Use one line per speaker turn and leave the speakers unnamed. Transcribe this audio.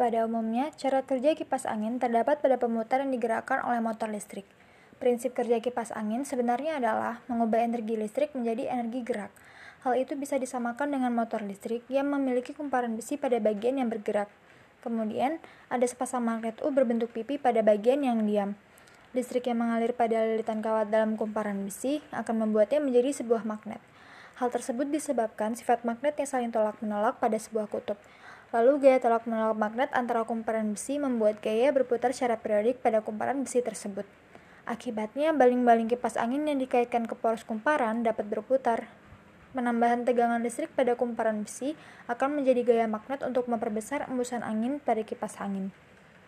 Pada umumnya, cara kerja kipas angin terdapat pada pemutar yang digerakkan oleh motor listrik. Prinsip kerja kipas angin sebenarnya adalah mengubah energi listrik menjadi energi gerak. Hal itu bisa disamakan dengan motor listrik yang memiliki kumparan besi pada bagian yang bergerak. Kemudian, ada sepasang magnet U berbentuk pipi pada bagian yang diam. Listrik yang mengalir pada lilitan kawat dalam kumparan besi akan membuatnya menjadi sebuah magnet. Hal tersebut disebabkan sifat magnet yang saling tolak-menolak pada sebuah kutub. Lalu gaya tolak menolak magnet antara kumparan besi membuat gaya berputar secara periodik pada kumparan besi tersebut. Akibatnya, baling-baling kipas angin yang dikaitkan ke poros kumparan dapat berputar. Penambahan tegangan listrik pada kumparan besi akan menjadi gaya magnet untuk memperbesar embusan angin pada kipas angin.